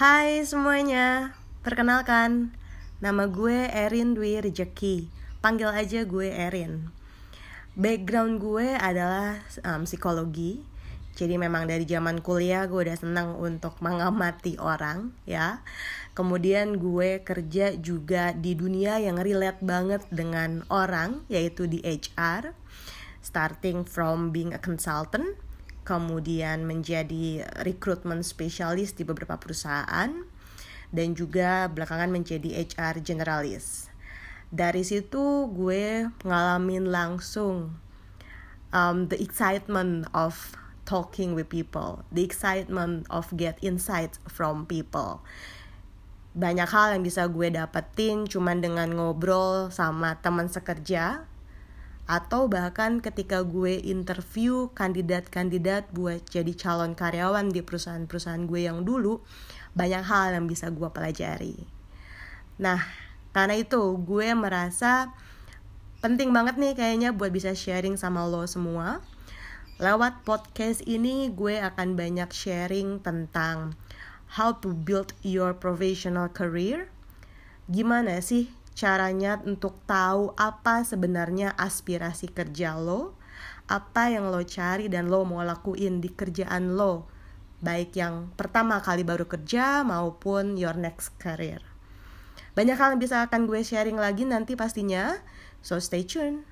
Hai semuanya, perkenalkan Nama gue Erin Dwi Rejeki Panggil aja gue Erin. Background gue adalah um, psikologi. Jadi memang dari zaman kuliah gue udah senang untuk mengamati orang ya. Kemudian gue kerja juga di dunia yang relate banget dengan orang Yaitu di HR Starting from being a consultant kemudian menjadi recruitment specialist di beberapa perusahaan dan juga belakangan menjadi HR generalist. Dari situ gue ngalamin langsung um, the excitement of talking with people, the excitement of get insights from people. Banyak hal yang bisa gue dapetin cuman dengan ngobrol sama teman sekerja atau bahkan ketika gue interview kandidat-kandidat buat jadi calon karyawan di perusahaan-perusahaan gue yang dulu banyak hal yang bisa gue pelajari. Nah karena itu gue merasa penting banget nih kayaknya buat bisa sharing sama lo semua. Lewat podcast ini gue akan banyak sharing tentang how to build your professional career. Gimana sih caranya untuk tahu apa sebenarnya aspirasi kerja lo, apa yang lo cari dan lo mau lakuin di kerjaan lo, baik yang pertama kali baru kerja maupun your next career. Banyak hal yang bisa akan gue sharing lagi nanti pastinya, so stay tune.